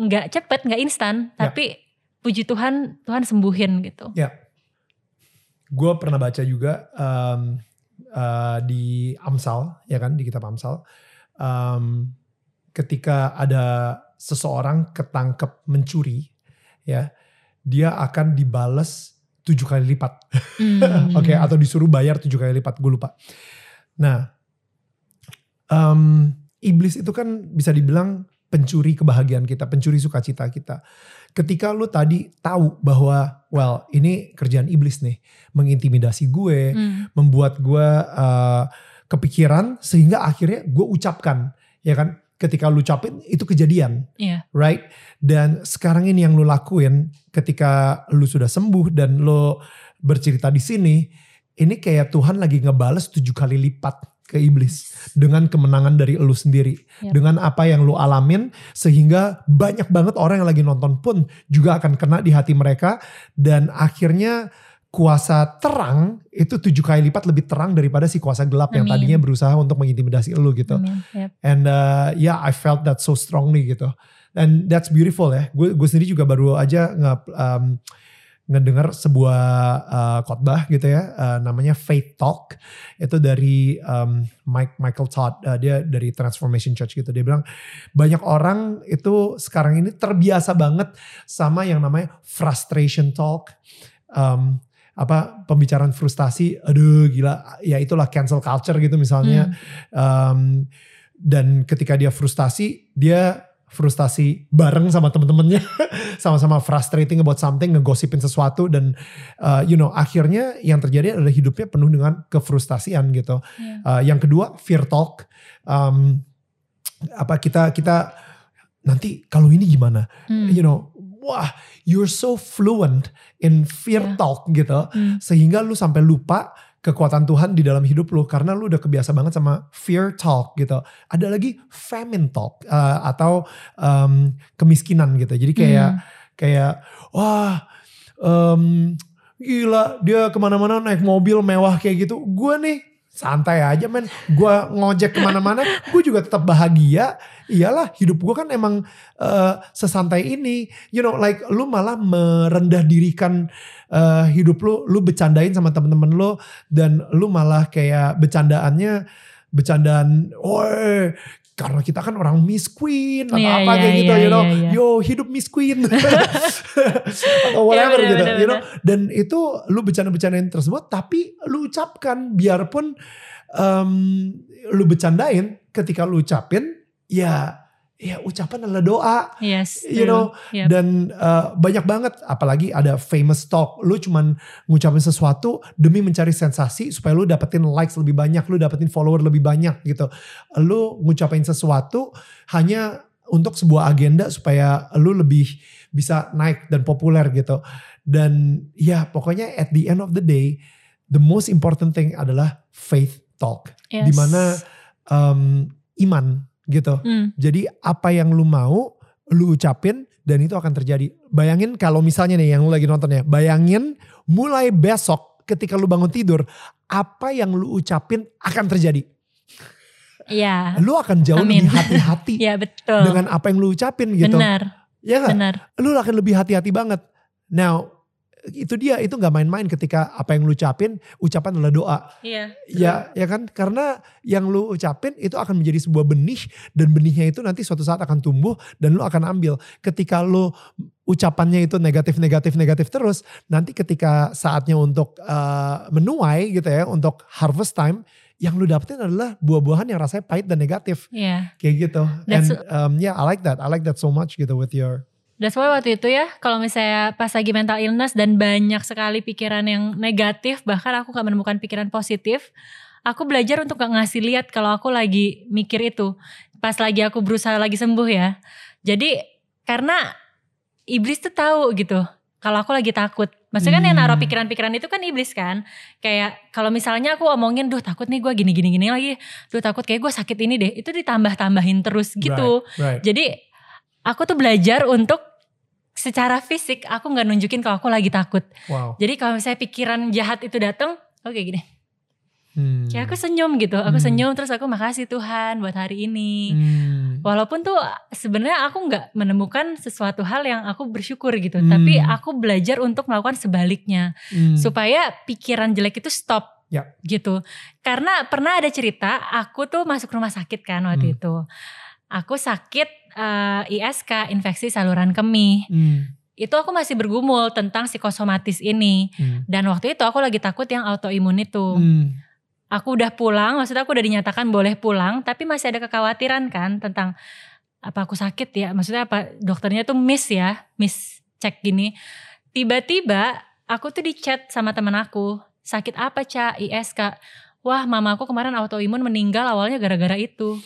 nggak cepet nggak instan ya. tapi puji Tuhan Tuhan sembuhin gitu ya gue pernah baca juga um, uh, di Amsal ya kan di kitab Amsal um, ketika ada seseorang ketangkep mencuri ya dia akan dibales tujuh kali lipat mm. (laughs) oke okay, atau disuruh bayar tujuh kali lipat gue lupa nah um, iblis itu kan bisa dibilang pencuri kebahagiaan kita, pencuri sukacita kita. Ketika lu tadi tahu bahwa, well ini kerjaan iblis nih, mengintimidasi gue, hmm. membuat gue uh, kepikiran sehingga akhirnya gue ucapkan, ya kan? Ketika lu ucapin itu kejadian, yeah. right? Dan sekarang ini yang lu lakuin ketika lu sudah sembuh dan lu bercerita di sini, ini kayak Tuhan lagi ngebales tujuh kali lipat ke iblis. Dengan kemenangan dari lu sendiri. Yep. dengan apa yang lu alamin sehingga banyak banget orang yang lagi nonton pun juga akan kena di hati mereka. Dan akhirnya kuasa terang itu tujuh kali lipat lebih terang daripada si kuasa gelap Amin. yang tadinya berusaha untuk mengintimidasi lu gitu. Yep. and uh, yeah I felt that so strongly gitu. And that's beautiful ya. Gue gue sendiri juga baru aja nge um, ngedengar sebuah uh, khotbah gitu ya uh, namanya Faith Talk. Itu dari um, Mike Michael Todd. Uh, dia dari Transformation Church gitu. Dia bilang banyak orang itu sekarang ini terbiasa banget sama yang namanya frustration talk. Um, apa pembicaraan frustasi aduh gila. Ya itulah cancel culture gitu misalnya. Hmm. um, dan ketika dia frustasi dia frustasi bareng sama temen-temennya (laughs) sama-sama frustrating about something ngegosipin sesuatu dan uh, you know akhirnya yang terjadi adalah hidupnya penuh dengan kefrustasian gitu yeah. uh, yang kedua fear talk um, apa kita kita nanti kalau ini gimana hmm. you know wah you're so fluent in fear yeah. talk gitu hmm. sehingga lu sampai lupa kekuatan Tuhan di dalam hidup lu karena lu udah kebiasa banget sama fear talk gitu. Ada lagi famine talk uh, atau um, kemiskinan gitu. Jadi kayak hmm. kayak wah um, gila dia ke mana-mana naik mobil mewah kayak gitu. Gue nih santai aja men. Gue ngojek ke mana-mana, gue juga tetap bahagia. Iyalah hidup gue kan emang uh, sesantai ini. You know like lu malah merendah dirikan uh, hidup lu, lu bercandain sama temen-temen lu dan lu malah kayak bercandaannya bercandaan, woi karena kita kan orang Miss Queen atau yeah, apa yeah, kayak gitu, yeah, you know, yeah, yeah. yo hidup Miss Queen (laughs) (laughs) atau whatever yeah, bener, gitu, bener, you know. Dan itu lu bercanda-bercandain tersebut, tapi lu ucapkan biarpun um, lu bercandain, ketika lu ucapin, ya ya ucapan adalah doa. Yes. You know, yep. dan uh, banyak banget apalagi ada famous talk. Lu cuman ngucapin sesuatu demi mencari sensasi supaya lu dapetin likes lebih banyak, lu dapetin follower lebih banyak gitu. Lu ngucapin sesuatu hanya untuk sebuah agenda supaya lu lebih bisa naik dan populer gitu. Dan ya pokoknya at the end of the day, the most important thing adalah faith talk. Yes. Di mana um, iman gitu. Hmm. Jadi apa yang lu mau, lu ucapin dan itu akan terjadi. Bayangin kalau misalnya nih yang lu lagi nonton ya, bayangin mulai besok ketika lu bangun tidur, apa yang lu ucapin akan terjadi. Iya. Lu akan jauh Amin. lebih hati-hati. (laughs) Iya betul. Dengan apa yang lu ucapin gitu. Benar. Ya gak? Benar. Lu akan lebih hati-hati banget. Now, itu dia itu nggak main-main ketika apa yang lu ucapin ucapan adalah doa iya ya ya kan karena yang lu ucapin itu akan menjadi sebuah benih dan benihnya itu nanti suatu saat akan tumbuh dan lu akan ambil ketika lu ucapannya itu negatif negatif negatif terus nanti ketika saatnya untuk uh, menuai gitu ya untuk harvest time yang lu dapetin adalah buah-buahan yang rasanya pahit dan negatif. Iya. Kayak gitu. That's, And um, yeah, I like that. I like that so much gitu with your That's why waktu itu ya kalau misalnya pas lagi mental illness dan banyak sekali pikiran yang negatif bahkan aku gak menemukan pikiran positif aku belajar untuk gak ngasih lihat kalau aku lagi mikir itu. Pas lagi aku berusaha lagi sembuh ya. Jadi karena iblis tuh tahu gitu kalau aku lagi takut. Maksudnya kan yang naruh hmm. pikiran-pikiran itu kan iblis kan. Kayak kalau misalnya aku omongin duh takut nih gue gini gini gini lagi. Duh takut kayak gue sakit ini deh. Itu ditambah tambahin terus gitu. Right, right. jadi aku tuh belajar untuk secara fisik aku nggak nunjukin kalau aku lagi takut. Wow. Jadi kalau misalnya pikiran jahat itu datang, oke okay, gini. Hmm. Kayak aku senyum gitu, aku hmm. senyum terus aku makasih Tuhan buat hari ini. Hmm. Walaupun tuh sebenarnya aku nggak menemukan sesuatu hal yang aku bersyukur gitu, hmm. tapi aku belajar untuk melakukan sebaliknya hmm. supaya pikiran jelek itu stop. Ya. gitu karena pernah ada cerita aku tuh masuk rumah sakit kan waktu hmm. itu aku sakit uh, eh, ISK infeksi saluran kemih. Hmm. Itu aku masih bergumul tentang psikosomatis ini. Hmm. Dan waktu itu aku lagi takut yang autoimun itu. Hmm. Aku udah pulang, maksudnya aku udah dinyatakan boleh pulang, tapi masih ada kekhawatiran kan tentang apa aku sakit ya. Maksudnya apa dokternya tuh miss ya, miss cek gini. Tiba-tiba aku tuh di chat sama teman aku, sakit apa Ca? ISK. Wah mamaku kemarin autoimun meninggal awalnya gara-gara itu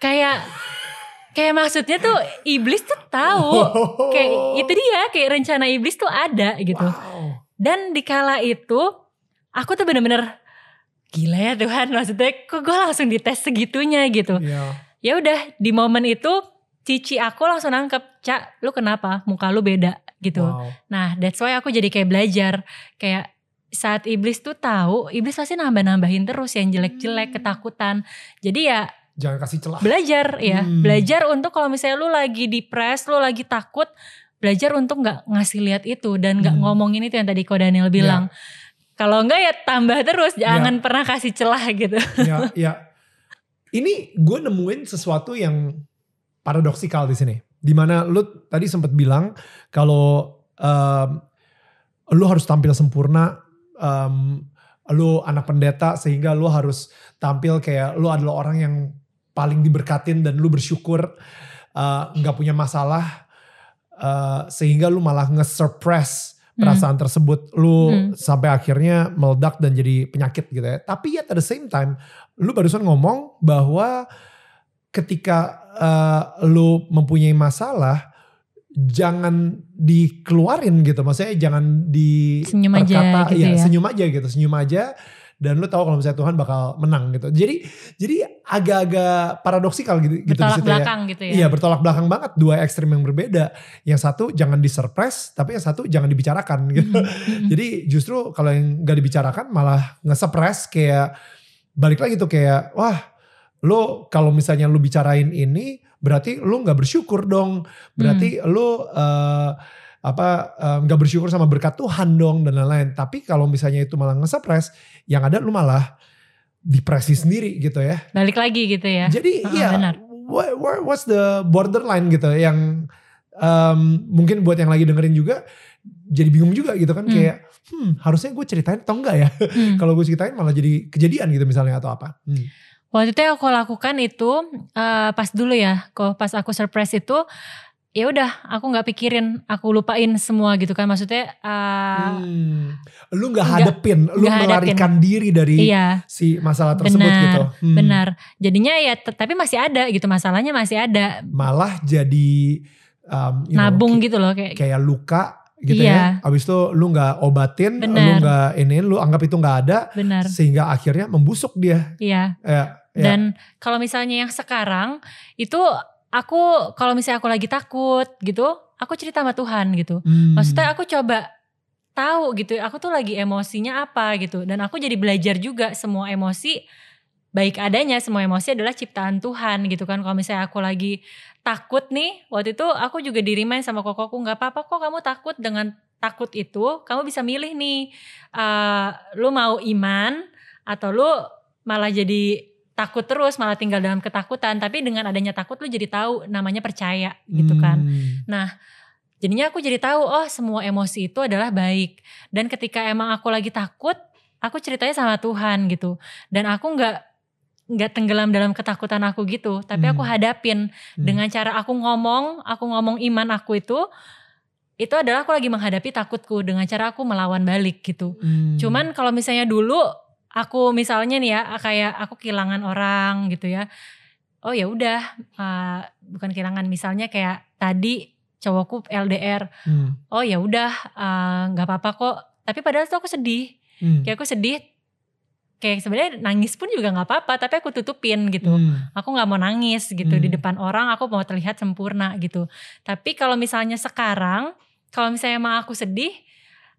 kayak kayak maksudnya tuh iblis tuh tahu (laughs) kayak itu dia kayak rencana iblis tuh ada gitu wow. dan dikala itu aku tuh bener-bener gila ya Tuhan maksudnya kok gue langsung dites segitunya gitu yeah. ya udah di momen itu cici aku langsung nangkep cak lu kenapa muka lu beda gitu wow. nah that's why aku jadi kayak belajar kayak saat iblis tuh tahu iblis pasti nambah-nambahin terus yang jelek-jelek hmm. ketakutan jadi ya jangan kasih celah. Belajar ya, hmm. belajar untuk kalau misalnya lu lagi depres, lu lagi takut, belajar untuk nggak ngasih lihat itu dan nggak hmm. ngomongin itu yang tadi Ko Daniel bilang. Ya. Kalau enggak ya tambah terus, jangan ya. pernah kasih celah gitu. Ya, ya. Ini gue nemuin sesuatu yang paradoksikal di sini. Di mana lu tadi sempat bilang kalau um, lu harus tampil sempurna, um, lu anak pendeta sehingga lu harus tampil kayak lu adalah orang yang paling diberkatin dan lu bersyukur uh, nggak uh, punya masalah uh, sehingga lu malah nge-suppress hmm. perasaan hmm. tersebut lu hmm. sampai akhirnya meledak dan jadi penyakit gitu ya. Tapi ya at the same time lu barusan ngomong bahwa ketika uh, lu mempunyai masalah jangan dikeluarin gitu maksudnya jangan di senyum aja gitu ya, ya senyum aja gitu senyum aja dan lu tahu kalau misalnya Tuhan bakal menang gitu. Jadi jadi agak-agak paradoksikal gitu gitu bertolak gitu belakang ya. gitu ya. Iya, bertolak belakang banget dua ekstrim yang berbeda. Yang satu jangan disurprise, tapi yang satu jangan dibicarakan gitu. Mm -hmm. jadi justru kalau yang gak dibicarakan malah nge-suppress kayak balik lagi tuh kayak wah lo kalau misalnya lu bicarain ini berarti lu nggak bersyukur dong. Berarti hmm. lu uh, apa nggak um, bersyukur sama berkat Tuhan dong dan lain-lain. Tapi kalau misalnya itu malah nge-suppress, yang ada lu malah depresi sendiri gitu ya. Balik lagi gitu ya. Jadi uh, ya, what, what's the borderline gitu yang um, mungkin buat yang lagi dengerin juga jadi bingung juga gitu kan hmm. kayak hmm harusnya gue ceritain atau enggak ya. Hmm. (laughs) kalau gue ceritain malah jadi kejadian gitu misalnya atau apa. Hmm. Waktu itu yang aku lakukan itu uh, pas dulu ya, kok pas aku surprise itu ya udah aku nggak pikirin aku lupain semua gitu kan maksudnya uh, hmm. lu nggak hadepin lu gak melarikan hadepin. diri dari iya. si masalah tersebut benar, gitu hmm. benar jadinya ya tapi masih ada gitu masalahnya masih ada malah jadi um, nabung know, gitu loh kayak kayak luka gitu iya. ya abis itu lu nggak obatin Bener. lu nggak ini lu anggap itu nggak ada Bener. sehingga akhirnya membusuk dia iya ya, ya. dan kalau misalnya yang sekarang itu aku kalau misalnya aku lagi takut gitu, aku cerita sama Tuhan gitu. Hmm. Maksudnya aku coba tahu gitu, aku tuh lagi emosinya apa gitu. Dan aku jadi belajar juga semua emosi baik adanya, semua emosi adalah ciptaan Tuhan gitu kan. Kalau misalnya aku lagi takut nih, waktu itu aku juga dirimain sama kokoku, nggak apa-apa kok kamu takut dengan takut itu, kamu bisa milih nih, uh, lu mau iman atau lu malah jadi takut terus malah tinggal dalam ketakutan tapi dengan adanya takut lu jadi tahu namanya percaya gitu kan hmm. nah jadinya aku jadi tahu oh semua emosi itu adalah baik dan ketika emang aku lagi takut aku ceritanya sama Tuhan gitu dan aku nggak nggak tenggelam dalam ketakutan aku gitu tapi hmm. aku hadapin hmm. dengan cara aku ngomong aku ngomong iman aku itu itu adalah aku lagi menghadapi takutku dengan cara aku melawan balik gitu. Hmm. Cuman kalau misalnya dulu aku misalnya nih ya kayak aku kehilangan orang gitu ya oh ya udah uh, bukan kehilangan misalnya kayak tadi cowokku LDR hmm. oh ya udah nggak uh, apa-apa kok tapi padahal tuh aku sedih hmm. kayak aku sedih kayak sebenarnya nangis pun juga nggak apa-apa tapi aku tutupin gitu hmm. aku nggak mau nangis gitu hmm. di depan orang aku mau terlihat sempurna gitu tapi kalau misalnya sekarang kalau misalnya emang aku sedih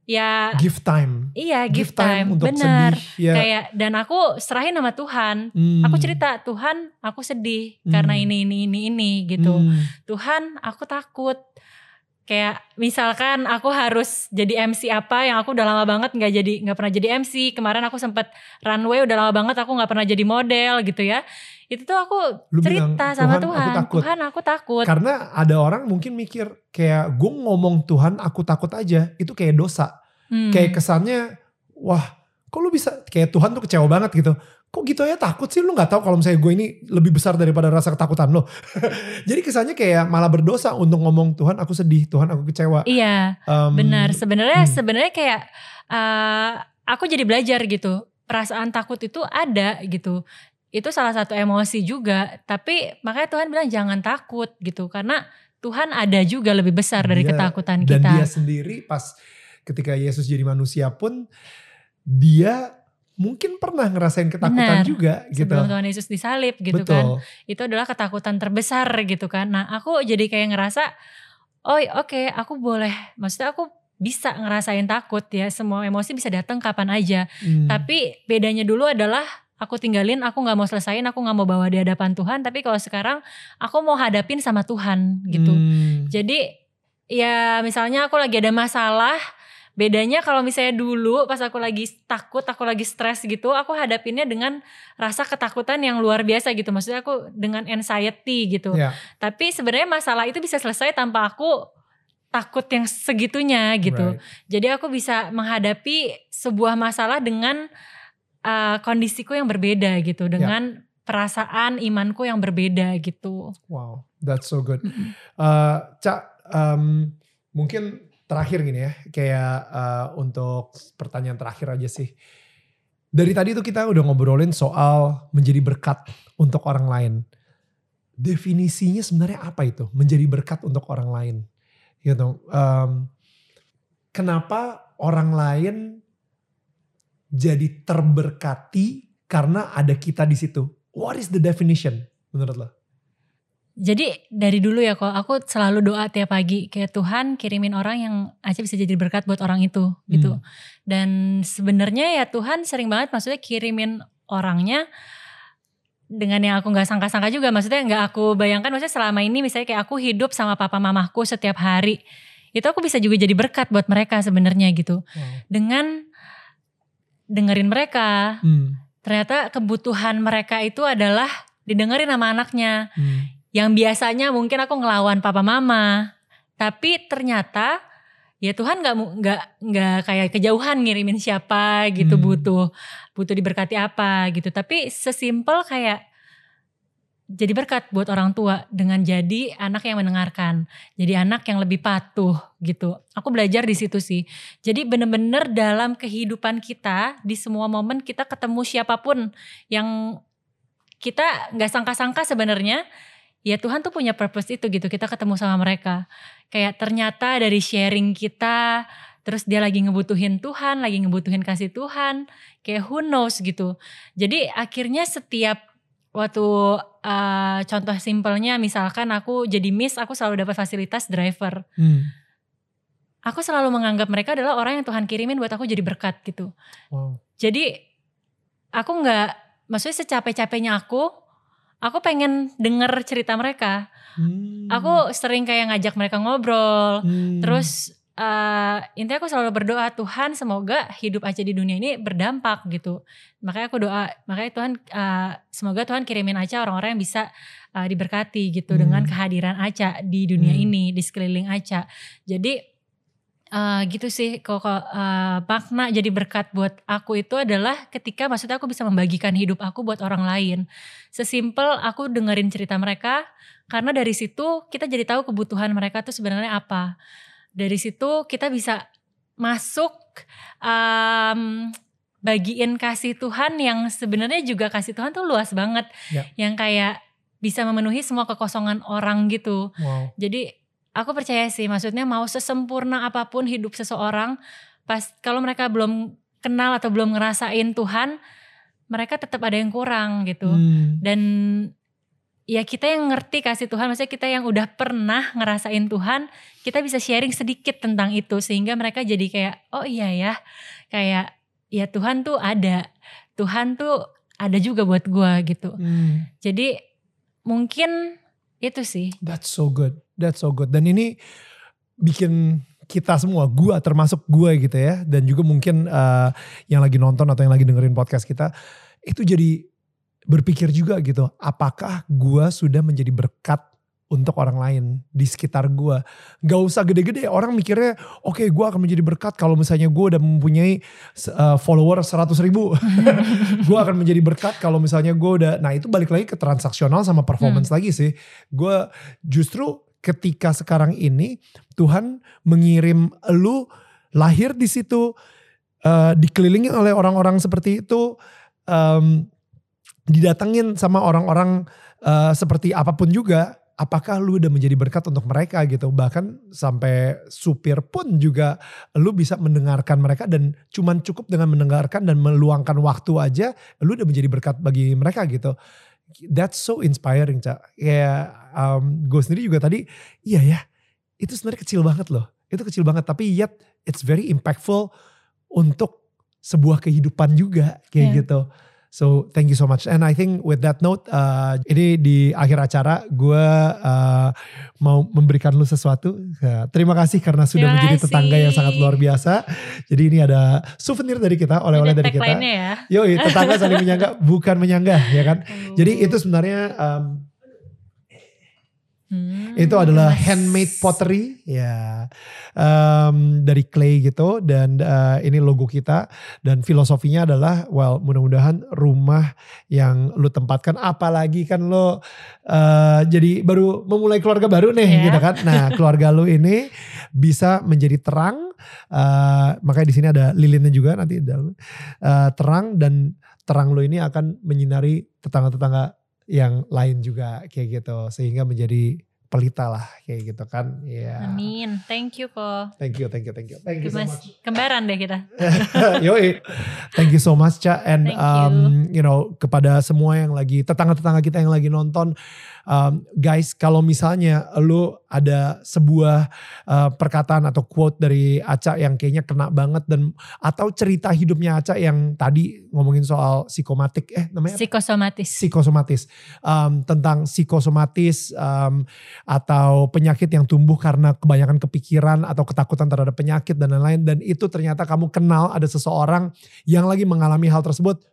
ya give time iya give, give time, time untuk bener sedih, ya. kayak dan aku serahin sama Tuhan hmm. aku cerita Tuhan aku sedih hmm. karena ini ini ini ini gitu hmm. Tuhan aku takut kayak misalkan aku harus jadi MC apa yang aku udah lama banget nggak jadi nggak pernah jadi MC kemarin aku sempat runway udah lama banget aku nggak pernah jadi model gitu ya itu tuh aku Lu cerita bilang, sama Tuhan, Tuhan aku takut. Tuhan aku takut karena ada orang mungkin mikir kayak gue ngomong Tuhan aku takut aja itu kayak dosa Hmm. Kayak kesannya, wah kok lu bisa, kayak Tuhan tuh kecewa banget gitu. Kok gitu aja takut sih lu gak tahu kalau misalnya gue ini lebih besar daripada rasa ketakutan lo. (laughs) Jadi kesannya kayak malah berdosa untuk ngomong Tuhan aku sedih, Tuhan aku kecewa. Iya um, benar. Sebenarnya hmm. sebenarnya kayak uh, aku jadi belajar gitu. Perasaan takut itu ada gitu itu salah satu emosi juga tapi makanya Tuhan bilang jangan takut gitu karena Tuhan ada juga lebih besar dari dia, ketakutan kita dan dia sendiri pas ketika Yesus jadi manusia pun dia mungkin pernah ngerasain ketakutan Benar. juga gitu. Sebelum Tuhan Yesus disalib gitu kan. Betul. kan. Itu adalah ketakutan terbesar gitu kan. Nah aku jadi kayak ngerasa, oh oke okay, aku boleh, maksudnya aku bisa ngerasain takut ya. Semua emosi bisa datang kapan aja. Hmm. Tapi bedanya dulu adalah aku tinggalin, aku gak mau selesain, aku gak mau bawa di hadapan Tuhan. Tapi kalau sekarang aku mau hadapin sama Tuhan gitu. Hmm. Jadi ya misalnya aku lagi ada masalah, Bedanya kalau misalnya dulu pas aku lagi takut, aku lagi stres gitu, aku hadapinnya dengan rasa ketakutan yang luar biasa gitu. Maksudnya aku dengan anxiety gitu. Yeah. Tapi sebenarnya masalah itu bisa selesai tanpa aku takut yang segitunya gitu. Right. Jadi aku bisa menghadapi sebuah masalah dengan uh, kondisiku yang berbeda gitu, ya. dengan yeah. perasaan imanku yang berbeda gitu. Wow, that's so good. Uh, Cak, um, mungkin terakhir gini ya, kayak uh, untuk pertanyaan terakhir aja sih. Dari tadi tuh kita udah ngobrolin soal menjadi berkat untuk orang lain. Definisinya sebenarnya apa itu? Menjadi berkat untuk orang lain. Gitu. Um, kenapa orang lain jadi terberkati karena ada kita di situ? What is the definition menurut lo? Jadi dari dulu ya kok aku selalu doa tiap pagi kayak Tuhan kirimin orang yang aja bisa jadi berkat buat orang itu gitu. Hmm. Dan sebenarnya ya Tuhan sering banget maksudnya kirimin orangnya dengan yang aku nggak sangka-sangka juga maksudnya nggak aku bayangkan maksudnya selama ini misalnya kayak aku hidup sama papa mamaku setiap hari itu aku bisa juga jadi berkat buat mereka sebenarnya gitu hmm. dengan dengerin mereka. Hmm. ternyata kebutuhan mereka itu adalah didengerin sama anaknya. Hmm. Yang biasanya mungkin aku ngelawan papa mama. Tapi ternyata ya Tuhan nggak nggak nggak kayak kejauhan ngirimin siapa gitu hmm. butuh butuh diberkati apa gitu. Tapi sesimpel kayak jadi berkat buat orang tua dengan jadi anak yang mendengarkan, jadi anak yang lebih patuh gitu. Aku belajar di situ sih. Jadi bener-bener dalam kehidupan kita di semua momen kita ketemu siapa pun yang kita nggak sangka-sangka sebenarnya ya Tuhan tuh punya purpose itu gitu kita ketemu sama mereka kayak ternyata dari sharing kita terus dia lagi ngebutuhin Tuhan lagi ngebutuhin kasih Tuhan kayak who knows gitu jadi akhirnya setiap waktu uh, contoh simpelnya misalkan aku jadi miss aku selalu dapat fasilitas driver hmm. aku selalu menganggap mereka adalah orang yang Tuhan kirimin buat aku jadi berkat gitu wow. jadi aku nggak maksudnya secapek-capeknya aku aku pengen denger cerita mereka hmm. aku sering kayak ngajak mereka ngobrol hmm. terus uh, intinya aku selalu berdoa Tuhan semoga hidup Aca di dunia ini berdampak gitu makanya aku doa makanya Tuhan uh, semoga Tuhan kirimin Aca orang-orang yang bisa uh, diberkati gitu hmm. dengan kehadiran Aca di dunia hmm. ini di sekeliling Aca jadi Uh, gitu sih kok uh, makna jadi berkat buat aku itu adalah ketika maksudnya aku bisa membagikan hidup aku buat orang lain. Sesimpel aku dengerin cerita mereka karena dari situ kita jadi tahu kebutuhan mereka tuh sebenarnya apa. Dari situ kita bisa masuk um, bagiin kasih Tuhan yang sebenarnya juga kasih Tuhan tuh luas banget. Ya. Yang kayak bisa memenuhi semua kekosongan orang gitu. Wow. Jadi aku percaya sih maksudnya mau sesempurna apa pun hidup seseorang pas kalau mereka belum kenal atau belum ngerasain Tuhan mereka tetap ada yang kurang gitu hmm. dan ya kita yang ngerti kasih Tuhan. Maksudnya kita yang udah pernah ngerasain Tuhan kita bisa sharing sedikit tentang itu sehingga mereka jadi kayak oh iya ya. Kayak ya Tuhan tuh ada. Tuhan tuh ada juga buat gua gitu. Hmm. jadi mungkin itu sih. That's so good. That's so good. Dan ini bikin kita semua, gua termasuk gua gitu ya, dan juga mungkin uh, yang lagi nonton atau yang lagi dengerin podcast kita, itu jadi berpikir juga gitu, apakah gua sudah menjadi berkat untuk orang lain di sekitar gua. Gak usah gede-gede, orang mikirnya oke okay, gue akan menjadi berkat kalau misalnya gue udah mempunyai uh, follower 100 ribu. (laughs) gue akan menjadi berkat kalau misalnya gue udah, nah itu balik lagi ke transaksional sama performance hmm. lagi sih. Gue justru ketika sekarang ini Tuhan mengirim lu lahir di situ uh, dikelilingi oleh orang-orang seperti itu um, didatengin sama orang-orang uh, seperti apa pun juga apakah lu udah menjadi berkat untuk mereka gitu? Bahkan sampai supir pun juga lu bisa mendengarkan mereka dan cuman cukup dengan mendengarkan dan meluangkan waktu aja lu udah menjadi berkat bagi mereka gitu. That's so inspiring cak ya um, gue sendiri juga tadi iya ya itu sebenarnya kecil banget loh. Itu kecil banget tapi yet it's very impactful untuk sebuah kehidupan juga kayak yeah. gitu So thank you so much. And I think with that note, uh, ini di akhir acara gue uh, mau memberikan lu sesuatu. Uh, terima kasih karena sudah terima menjadi kasih. tetangga yang sangat luar biasa. Jadi ini ada souvenir dari kita, oleh-oleh dari kita. Ya. Yoi, tetangga saling menyangga, bukan menyanggah, ya kan? Uh. Jadi itu sebenarnya um, Hmm, itu adalah nice. handmade pottery ya. Um, dari clay gitu dan uh, ini logo kita. Dan filosofinya adalah well mudah-mudahan rumah yang lu tempatkan apalagi kan lo uh, jadi baru memulai keluarga baru nih yeah. gitu kan. Nah (laughs) keluarga lu ini bisa menjadi terang uh, makanya di sini ada lilinnya juga nanti uh, terang. Dan terang lu ini akan menyinari tetangga-tetangga yang lain juga kayak gitu. Sehingga menjadi pelita lah kayak gitu kan. Ya amin. Thank you kok thank you thank you thank you. Thank you so much. kembaran deh kita. (laughs) Yoi. Thank you so much Ca. And um, you. you know kepada semua yang lagi tetangga-tetangga kita yang lagi nonton um, guys kalau misalnya lu ada sebuah uh, perkataan atau quote dari Aca yang kayaknya kena banget dan atau cerita hidupnya Aca yang tadi ngomongin soal psikomatik eh namanya psikosomatis. Psikosomatis. Um, tentang psikosomatis um, atau penyakit yang tumbuh karena kebanyakan kepikiran atau ketakutan terhadap penyakit dan lain-lain. Dan itu ternyata kamu kenal ada seseorang yang lagi mengalami hal tersebut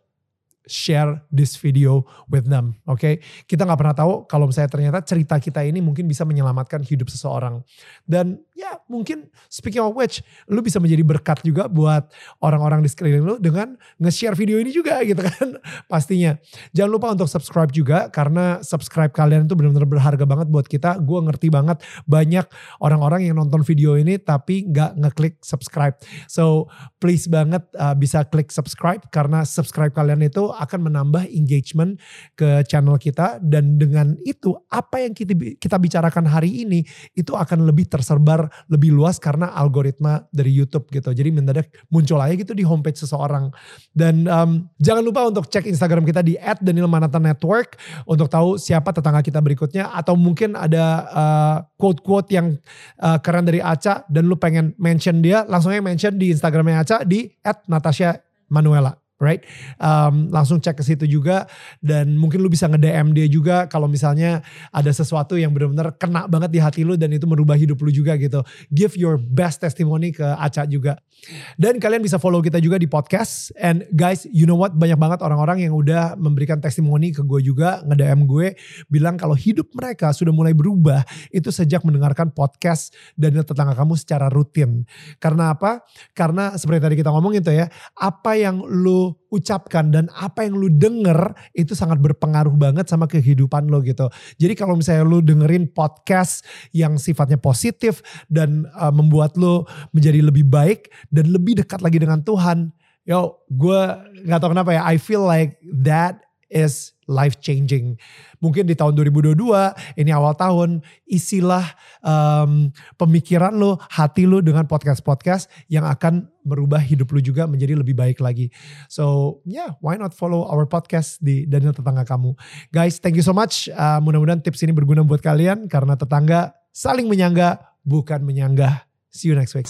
share this video with them. Oke, okay? kita nggak pernah tahu kalau misalnya ternyata cerita kita ini mungkin bisa menyelamatkan hidup seseorang. Dan ya mungkin speaking of which, lu bisa menjadi berkat juga buat orang-orang di sekeliling lu dengan nge-share video ini juga (laughs) gitu kan pastinya. Jangan lupa untuk subscribe juga karena subscribe kalian itu benar-benar berharga banget buat kita. Gue ngerti banget banyak orang-orang yang nonton video ini tapi nggak ngeklik subscribe. So please banget uh, bisa klik subscribe karena subscribe kalian itu akan menambah engagement ke channel kita dan dengan itu apa yang kita kita bicarakan hari ini itu akan lebih tersebar lebih luas karena algoritma dari YouTube gitu. Jadi mendadak muncul aja gitu di homepage seseorang. Dan um, jangan lupa untuk cek Instagram kita di @danielmanata_network untuk tahu siapa tetangga kita berikutnya atau mungkin ada uh, quote-quote yang uh, keren dari Aca dan lu pengen mention dia, langsung aja mention di Instagramnya Aca di @natasha_manuela right? Um, langsung cek ke situ juga dan mungkin lu bisa nge-DM dia juga kalau misalnya ada sesuatu yang benar-benar kena banget di hati lu dan itu merubah hidup lu juga gitu. Give your best testimony ke Aca juga. Dan kalian bisa follow kita juga di podcast. And guys, you know what? Banyak banget orang-orang yang udah memberikan testimoni ke gue juga, nge-DM gue bilang kalau hidup mereka sudah mulai berubah itu sejak mendengarkan podcast dan tetangga kamu secara rutin. Karena apa? Karena seperti tadi kita ngomong itu ya, apa yang ucapkan dan apa yang lu denger itu sangat berpengaruh banget sama kehidupan lo gitu. Jadi kalau misalnya lu dengerin podcast yang sifatnya positif dan uh, membuat lu menjadi lebih baik dan lebih dekat lagi dengan Tuhan, yo gue nggak tahu kenapa ya, I feel like that is life changing. Mungkin di tahun 2022, ini awal tahun, isilah um, pemikiran lo, hati lo dengan podcast-podcast yang akan merubah hidup lo juga menjadi lebih baik lagi. So yeah, why not follow our podcast di Daniel Tetangga Kamu. Guys, thank you so much. Uh, mudah-mudahan tips ini berguna buat kalian karena tetangga saling menyangga, bukan menyanggah. See you next week.